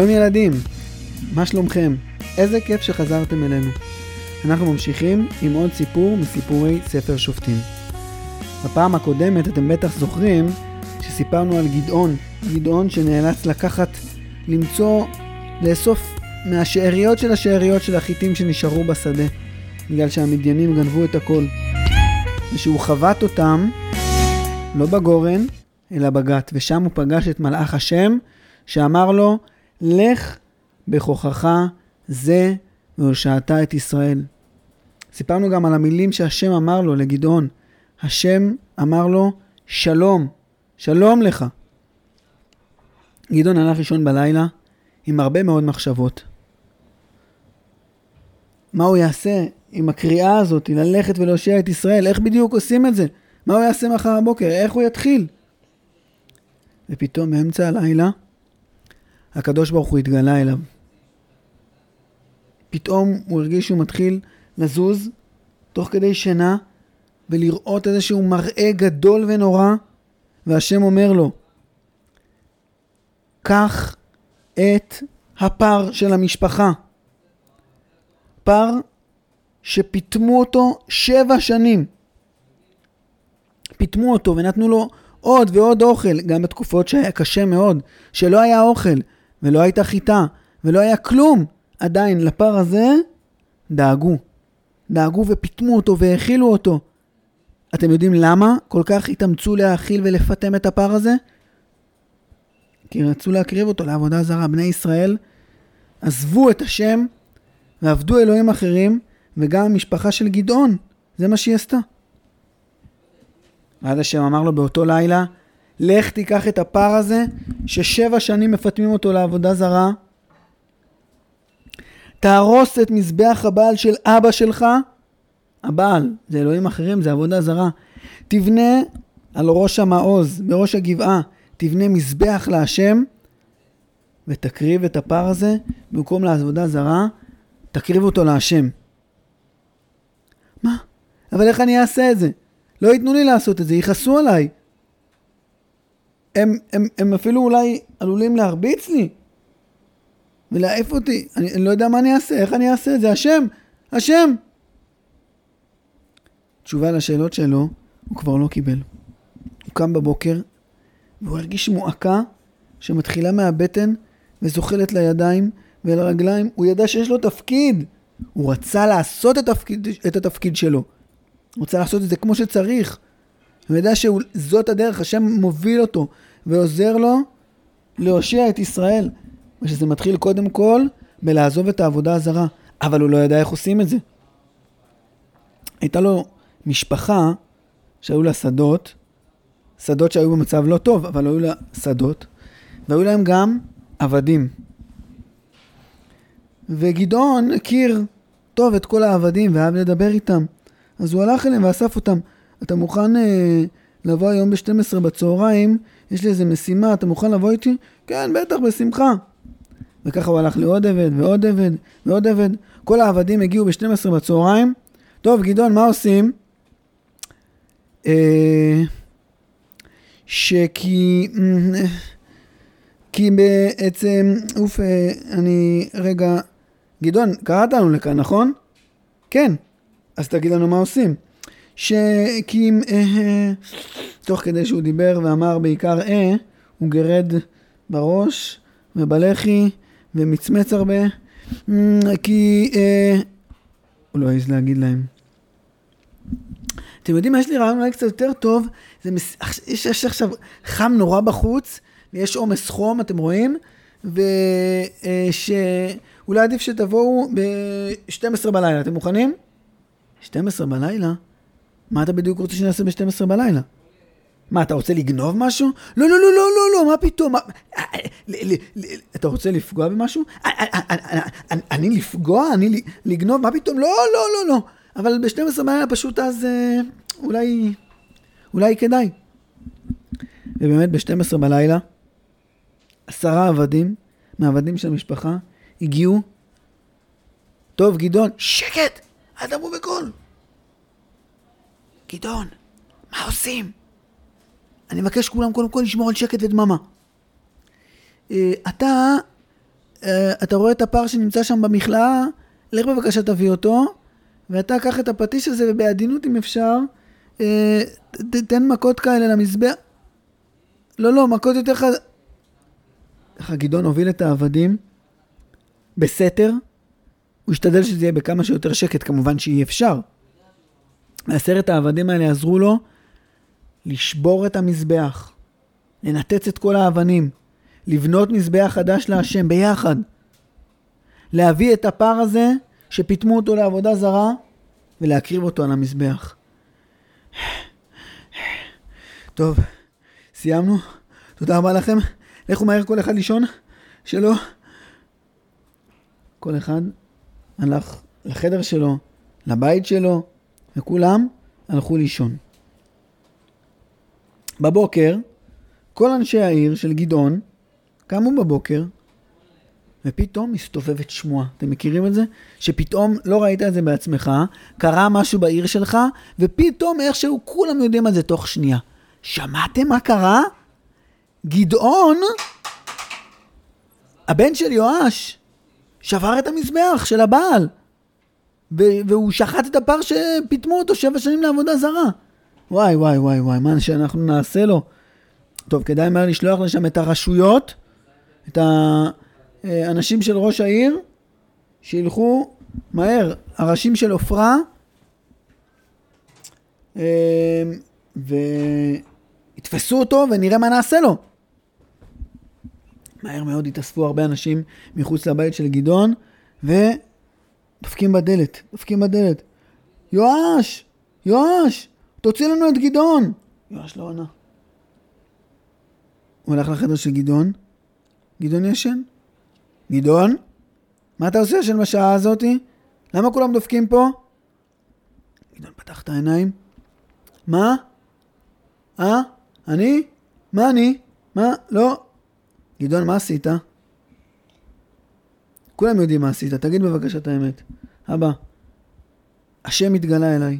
שלום ילדים, מה שלומכם? איזה כיף שחזרתם אלינו. אנחנו ממשיכים עם עוד סיפור מסיפורי ספר שופטים. בפעם הקודמת אתם בטח זוכרים שסיפרנו על גדעון, גדעון שנאלץ לקחת, למצוא, לאסוף מהשאריות של השאריות של החיטים שנשארו בשדה, בגלל שהמדיינים גנבו את הכל. ושהוא חבט אותם, לא בגורן, אלא בגת, ושם הוא פגש את מלאך השם, שאמר לו, לך בכוחך זה והושעת את ישראל. סיפרנו גם על המילים שהשם אמר לו לגדעון. השם אמר לו, שלום, שלום לך. גדעון הלך לישון בלילה עם הרבה מאוד מחשבות. מה הוא יעשה עם הקריאה הזאת, ללכת ולהושיע את ישראל? איך בדיוק עושים את זה? מה הוא יעשה מחר בבוקר? איך הוא יתחיל? ופתאום באמצע הלילה, הקדוש ברוך הוא התגלה אליו. פתאום הוא הרגיש שהוא מתחיל לזוז תוך כדי שינה ולראות איזשהו מראה גדול ונורא, והשם אומר לו, קח את הפר של המשפחה. פר שפיטמו אותו שבע שנים. פיטמו אותו ונתנו לו עוד ועוד אוכל, גם בתקופות שהיה קשה מאוד, שלא היה אוכל, ולא הייתה חיטה, ולא היה כלום. עדיין לפר הזה דאגו. דאגו ופיטמו אותו והאכילו אותו. אתם יודעים למה כל כך התאמצו להאכיל ולפטם את הפר הזה? כי רצו להקריב אותו לעבודה זרה. בני ישראל עזבו את השם ועבדו אלוהים אחרים, וגם המשפחה של גדעון, זה מה שהיא עשתה. ואז השם אמר לו באותו לילה, לך תיקח את הפר הזה, ששבע שנים מפטמים אותו לעבודה זרה, תהרוס את מזבח הבעל של אבא שלך, הבעל, זה אלוהים אחרים, זה עבודה זרה. תבנה על ראש המעוז, בראש הגבעה, תבנה מזבח להשם, ותקריב את הפר הזה, במקום לעבודה זרה, תקריב אותו להשם. מה? אבל איך אני אעשה את זה? לא ייתנו לי לעשות את זה, יכעסו עליי. הם, הם, הם אפילו אולי עלולים להרביץ לי ולהעיף אותי. אני, אני לא יודע מה אני אעשה, איך אני אעשה את זה? השם, השם. תשובה לשאלות שלו, הוא כבר לא קיבל. הוא קם בבוקר, והוא הרגיש מועקה שמתחילה מהבטן וזוחלת לידיים ולרגליים. הוא ידע שיש לו תפקיד. הוא רצה לעשות את התפקיד, את התפקיד שלו. הוא רוצה לעשות את זה כמו שצריך. הוא יודע שזאת הדרך, השם מוביל אותו ועוזר לו להושיע את ישראל. ושזה מתחיל קודם כל בלעזוב את העבודה הזרה, אבל הוא לא ידע איך עושים את זה. הייתה לו משפחה שהיו לה שדות, שדות שהיו במצב לא טוב, אבל היו לה שדות, והיו להם גם עבדים. וגדעון הכיר טוב את כל העבדים ואהב לדבר איתם. אז הוא הלך אליהם ואסף אותם. אתה מוכן אה, לבוא היום ב-12 בצהריים? יש לי איזה משימה, אתה מוכן לבוא איתי? כן, בטח, בשמחה. וככה הוא הלך לעוד עבד ועוד עבד ועוד עבד. כל העבדים הגיעו ב-12 בצהריים. טוב, גדעון, מה עושים? אה, שכי... כי בעצם, אוף, אה, אני רגע... גדעון, קראת לנו לכאן, נכון? כן. אז תגיד לנו מה עושים. שכי... אה, תוך כדי שהוא דיבר ואמר בעיקר אה, הוא גרד בראש ובלחי ומצמץ הרבה, כי אה, הוא לא העז להגיד להם. אתם יודעים מה יש לי רעיון אולי קצת יותר טוב? זה מס... יש, יש עכשיו חם נורא בחוץ, ויש עומס חום, אתם רואים? ושאולי עדיף שתבואו ב-12 בלילה, אתם מוכנים? 12 בלילה? מה אתה בדיוק רוצה שנעשה ב-12 בלילה? מה, אתה רוצה לגנוב משהו? לא, לא, לא, לא, לא, לא, מה פתאום? אתה רוצה לפגוע במשהו? אני לפגוע? אני לגנוב? מה פתאום? לא, לא, לא, לא. אבל ב-12 בלילה פשוט אז אולי, אולי כדאי. ובאמת ב-12 בלילה, עשרה עבדים מהעבדים של המשפחה הגיעו. טוב, גדעון, שקט! אל תדברו בקול. גדעון, מה עושים? אני מבקש כולם קודם כל לשמור על שקט ודממה. Uh, אתה אה, אתה רואה את הפר שנמצא שם במכלאה, לך בבקשה תביא אותו, ואתה קח את הפטיש הזה ובעדינות אם אפשר, אה, תן מכות כאלה למזבח. לא, לא, מכות יותר חד... ככה גדעון הוביל את העבדים בסתר, הוא השתדל שזה יהיה בכמה שיותר שקט, כמובן שאי אפשר. עשרת העבדים האלה עזרו לו לשבור את המזבח, לנתץ את כל האבנים, לבנות מזבח חדש להשם ביחד. להביא את הפר הזה, שפיטמו אותו לעבודה זרה, ולהקריב אותו על המזבח. טוב, סיימנו. תודה רבה לכם. לכו מהר כל אחד לישון, שלא... כל אחד הלך לחדר שלו, לבית שלו, וכולם הלכו לישון. בבוקר, כל אנשי העיר של גדעון קמו בבוקר, ופתאום מסתובבת שמועה. אתם מכירים את זה? שפתאום, לא ראית את זה בעצמך, קרה משהו בעיר שלך, ופתאום איכשהו כולם יודעים על זה תוך שנייה. שמעתם מה קרה? גדעון, הבן של יואש, שבר את המזבח של הבעל. והוא שחט את הפר שפיטמו אותו שבע שנים לעבודה זרה. וואי, וואי, וואי, וואי, מה שאנחנו נעשה לו? טוב, כדאי מהר לשלוח לשם את הרשויות, את האנשים של ראש העיר, שילכו מהר, הראשים של עופרה, אה, ויתפסו אותו ונראה מה נעשה לו. מהר מאוד התאספו הרבה אנשים מחוץ לבית של גדעון, ודופקים בדלת, דופקים בדלת. יואש! יואש! תוציא לנו את גדעון! יואש לא ענה. הוא הלך לחדר של גדעון, גדעון ישן. גדעון? מה אתה עושה ישן בשעה הזאתי? למה כולם דופקים פה? גדעון פתח את העיניים. מה? אה? אני? מה אני? מה? לא. גדעון, מה עשית? כולם יודעים מה עשית, תגיד בבקשה את האמת. אבא, השם התגלה אליי.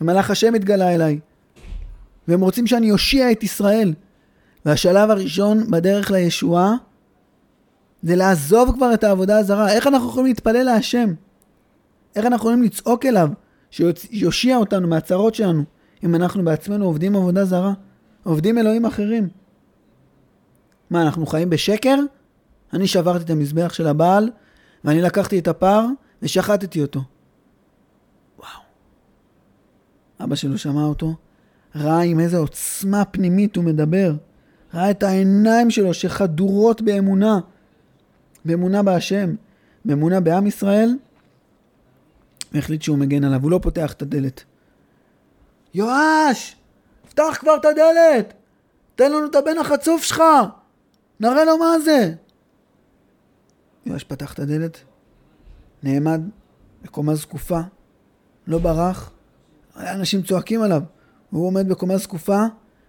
המלאך השם התגלה אליי. והם רוצים שאני אושיע את ישראל. והשלב הראשון בדרך לישועה זה לעזוב כבר את העבודה הזרה. איך אנחנו יכולים להתפלל להשם? איך אנחנו יכולים לצעוק אליו שיושיע אותנו מהצרות שלנו אם אנחנו בעצמנו עובדים עבודה זרה? עובדים אלוהים אחרים. מה, אנחנו חיים בשקר? אני שברתי את המזבח של הבעל, ואני לקחתי את הפר ושחטתי אותו. וואו. אבא שלו שמע אותו, ראה עם איזה עוצמה פנימית הוא מדבר. ראה את העיניים שלו שחדורות באמונה. באמונה בהשם. באמונה בעם ישראל. והחליט שהוא מגן עליו, הוא לא פותח את הדלת. יואש! פתח כבר את הדלת! תן לנו את הבן החצוף שלך! נראה לו מה זה. יואש פתח את הדלת, נעמד בקומה זקופה, לא ברח, אנשים צועקים עליו. הוא עומד בקומה זקופה,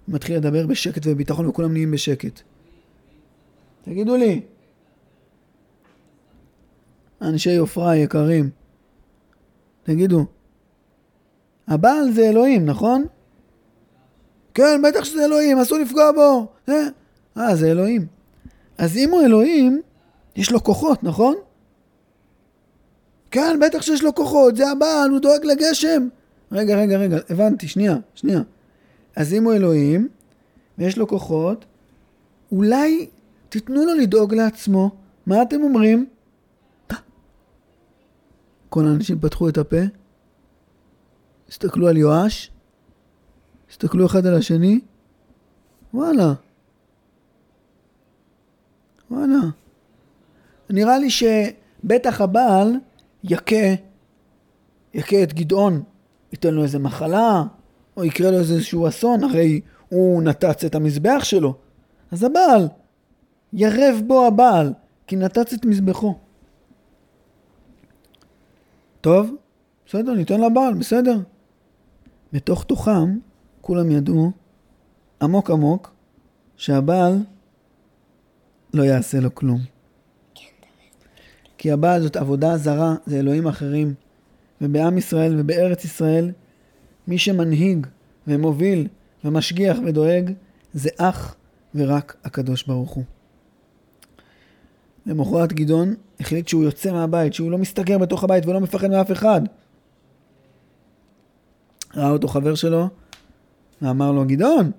מתחיל לדבר בשקט ובביטחון וכולם נהיים בשקט. תגידו לי, אנשי עופרה היקרים, תגידו, הבעל זה אלוהים, נכון? כן, בטח שזה אלוהים, אסור לפגוע בו. אה, אה זה אלוהים. אז אם הוא אלוהים, יש לו כוחות, נכון? כן, בטח שיש לו כוחות, זה הבעל, הוא דואג לגשם. רגע, רגע, רגע, הבנתי, שנייה, שנייה. אז אם הוא אלוהים, ויש לו כוחות, אולי תיתנו לו לדאוג לעצמו. מה אתם אומרים? כל האנשים פתחו את הפה, הסתכלו על יואש, הסתכלו אחד על השני, וואלה, וואלה. נראה לי שבטח הבעל יכה, יכה את גדעון, ייתן לו איזה מחלה, או יקרה לו איזשהו אסון, הרי הוא נתץ את המזבח שלו. אז הבעל, ירב בו הבעל, כי נתץ את מזבחו. טוב, בסדר, ניתן לבעל, בסדר. בתוך תוכם, כולם ידעו, עמוק עמוק, שהבעל לא יעשה לו כלום. כי הבעל זאת עבודה זרה, זה אלוהים אחרים. ובעם ישראל ובארץ ישראל, מי שמנהיג ומוביל ומשגיח ודואג, זה אך ורק הקדוש ברוך הוא. למחרת גדעון החליט שהוא יוצא מהבית, שהוא לא מסתגר בתוך הבית ולא מפחד מאף אחד. ראה אותו חבר שלו, ואמר לו, גדעון,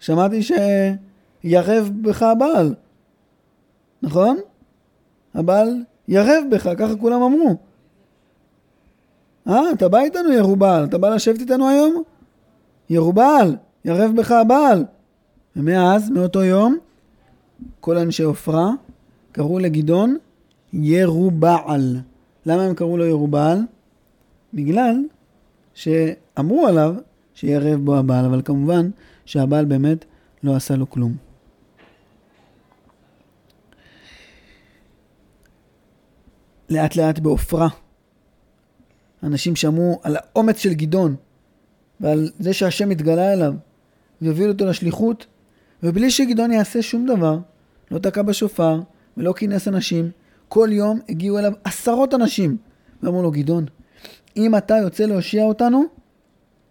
שמעתי שירב בך הבעל, נכון? הבעל ירב בך, ככה כולם אמרו. אה, אתה בא איתנו ירובל, אתה בא לשבת איתנו היום? ירובל, ירב בך הבעל. ומאז, מאותו יום, כל אנשי עופרה קראו לגדעון ירובעל. למה הם קראו לו ירובעל? בגלל שאמרו עליו שירב בו הבעל, אבל כמובן שהבעל באמת לא עשה לו כלום. לאט לאט בעופרה, אנשים שמעו על האומץ של גדעון ועל זה שהשם התגלה אליו והוביל אותו לשליחות, ובלי שגדעון יעשה שום דבר, לא תקע בשופר ולא כינס אנשים, כל יום הגיעו אליו עשרות אנשים ואמרו לו, גדעון, אם אתה יוצא להושיע אותנו,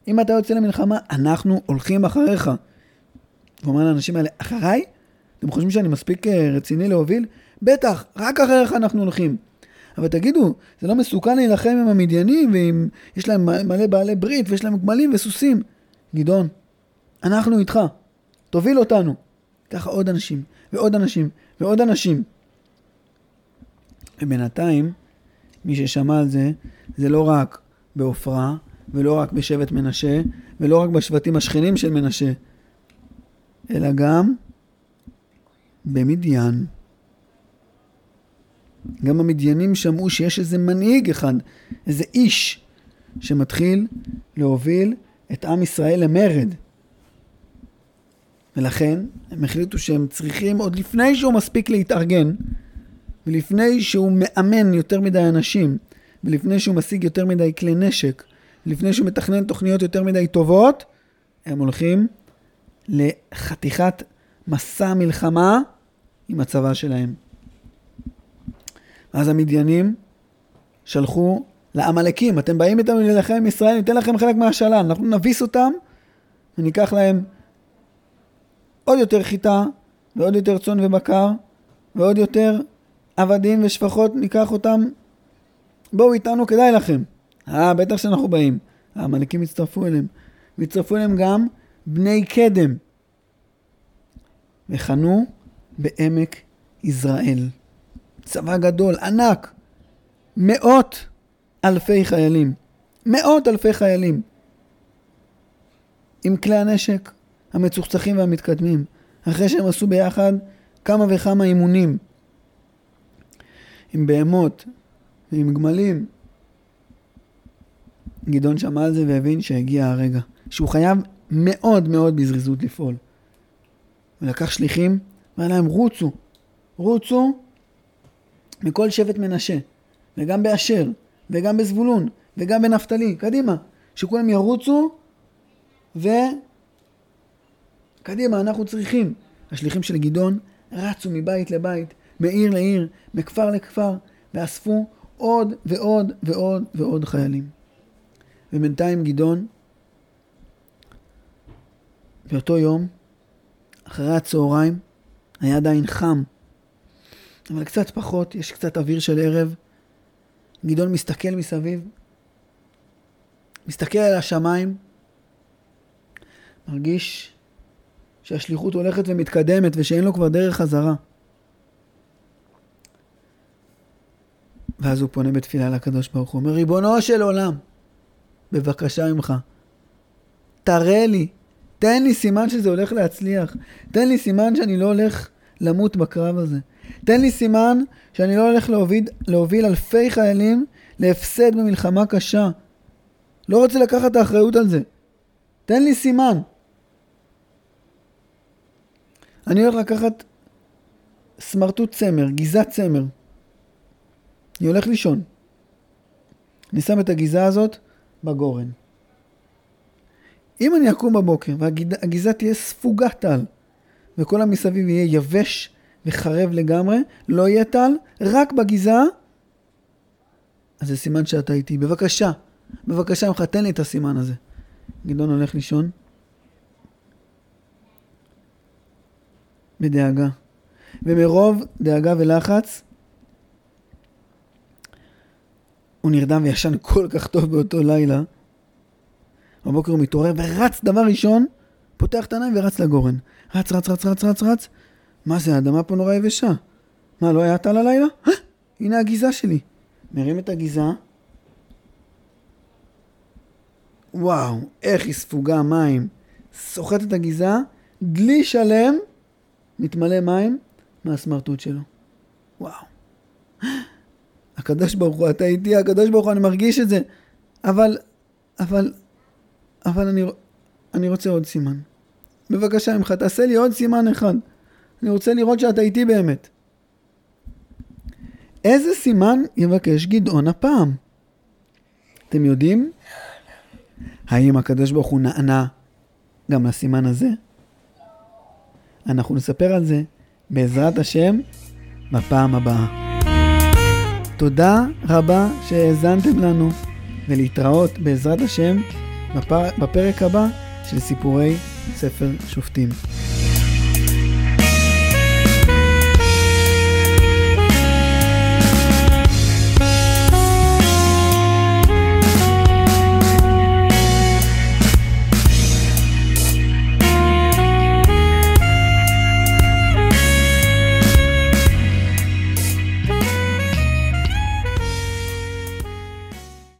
אם אתה יוצא למלחמה, אנחנו הולכים אחריך. הוא אומר לאנשים האלה, אחריי? אתם חושבים שאני מספיק אה, רציני להוביל? בטח, רק אחריך אנחנו הולכים. אבל תגידו, זה לא מסוכן להילחם עם המדיינים, ואם יש להם מלא בעלי ברית, ויש להם גמלים וסוסים. גדעון, אנחנו איתך, תוביל אותנו. ככה עוד אנשים, ועוד אנשים, ועוד אנשים. ובינתיים, מי ששמע על זה, זה לא רק בעופרה, ולא רק בשבט מנשה, ולא רק בשבטים השכנים של מנשה, אלא גם במדיין. גם המדיינים שמעו שיש איזה מנהיג אחד, איזה איש, שמתחיל להוביל את עם ישראל למרד. ולכן הם החליטו שהם צריכים, עוד לפני שהוא מספיק להתארגן, ולפני שהוא מאמן יותר מדי אנשים, ולפני שהוא משיג יותר מדי כלי נשק, ולפני שהוא מתכנן תוכניות יותר מדי טובות, הם הולכים לחתיכת מסע מלחמה עם הצבא שלהם. אז המדיינים שלחו לעמלקים, אתם באים איתנו להילחם עם ישראל, ניתן לכם חלק מהשלל, אנחנו נביס אותם וניקח להם עוד יותר חיטה ועוד יותר צאן ובקר ועוד יותר עבדים ושפחות, ניקח אותם, בואו איתנו, כדאי לכם. אה, בטח שאנחנו באים. העמלקים הצטרפו אליהם. והצטרפו אליהם גם בני קדם. וחנו בעמק יזרעאל. צבא גדול, ענק, מאות אלפי חיילים, מאות אלפי חיילים, עם כלי הנשק המצוחצחים והמתקדמים, אחרי שהם עשו ביחד כמה וכמה אימונים, עם בהמות ועם גמלים. גדעון שמע על זה והבין שהגיע הרגע, שהוא חייב מאוד מאוד בזריזות לפעול. ולקח שליחים ואמר להם רוצו, רוצו מכל שבט מנשה, וגם באשר, וגם בזבולון, וגם בנפתלי, קדימה, שכולם ירוצו, וקדימה, אנחנו צריכים. השליחים של גדעון רצו מבית לבית, מעיר לעיר, מכפר לכפר, ואספו עוד ועוד ועוד ועוד חיילים. ובינתיים גדעון, באותו יום, אחרי הצהריים, היה עדיין חם. אבל קצת פחות, יש קצת אוויר של ערב. גדעון מסתכל מסביב, מסתכל על השמיים, מרגיש שהשליחות הולכת ומתקדמת ושאין לו כבר דרך חזרה. ואז הוא פונה בתפילה לקדוש ברוך הוא, אומר, ריבונו של עולם, בבקשה ממך, תראה לי, תן לי סימן שזה הולך להצליח, תן לי סימן שאני לא הולך למות בקרב הזה. תן לי סימן שאני לא הולך להוביל, להוביל אלפי חיילים להפסד במלחמה קשה. לא רוצה לקחת את האחריות על זה. תן לי סימן. אני הולך לקחת סמרטוט צמר, גיזת צמר. אני הולך לישון. אני שם את הגיזה הזאת בגורן. אם אני אקום בבוקר והגיזה תהיה ספוגת טל וכל המסביב יהיה יבש וחרב לגמרי, לא יהיה טל, רק בגיזה, אז זה סימן שאתה איתי. בבקשה, בבקשה ממך, תן לי את הסימן הזה. גדעון הולך לישון, בדאגה. ומרוב דאגה ולחץ, הוא נרדם וישן כל כך טוב באותו לילה. בבוקר הוא מתעורר ורץ דבר ראשון, פותח את העיניים ורץ לגורן. רץ, רץ, רץ, רץ, רץ, רץ. מה זה, האדמה פה נורא יבשה. מה, לא היה טל הלילה? הנה הגיזה שלי. מרים את הגיזה. וואו, איך היא ספוגה מים. סוחט את הגיזה, דלי שלם, מתמלא מים מהסמרטוט שלו. וואו. הקדוש ברוך הוא, אתה איתי, הקדוש ברוך הוא, אני מרגיש את זה. אבל, אבל, אבל אני, אני רוצה עוד סימן. בבקשה ממך, תעשה לי עוד סימן אחד. אני רוצה לראות שאתה איתי באמת. איזה סימן יבקש גדעון הפעם? אתם יודעים? האם הקדוש ברוך הוא נענה גם לסימן הזה? אנחנו נספר על זה בעזרת השם בפעם הבאה. תודה רבה שהאזנתם לנו, ולהתראות בעזרת השם בפרק הבא של סיפורי ספר שופטים.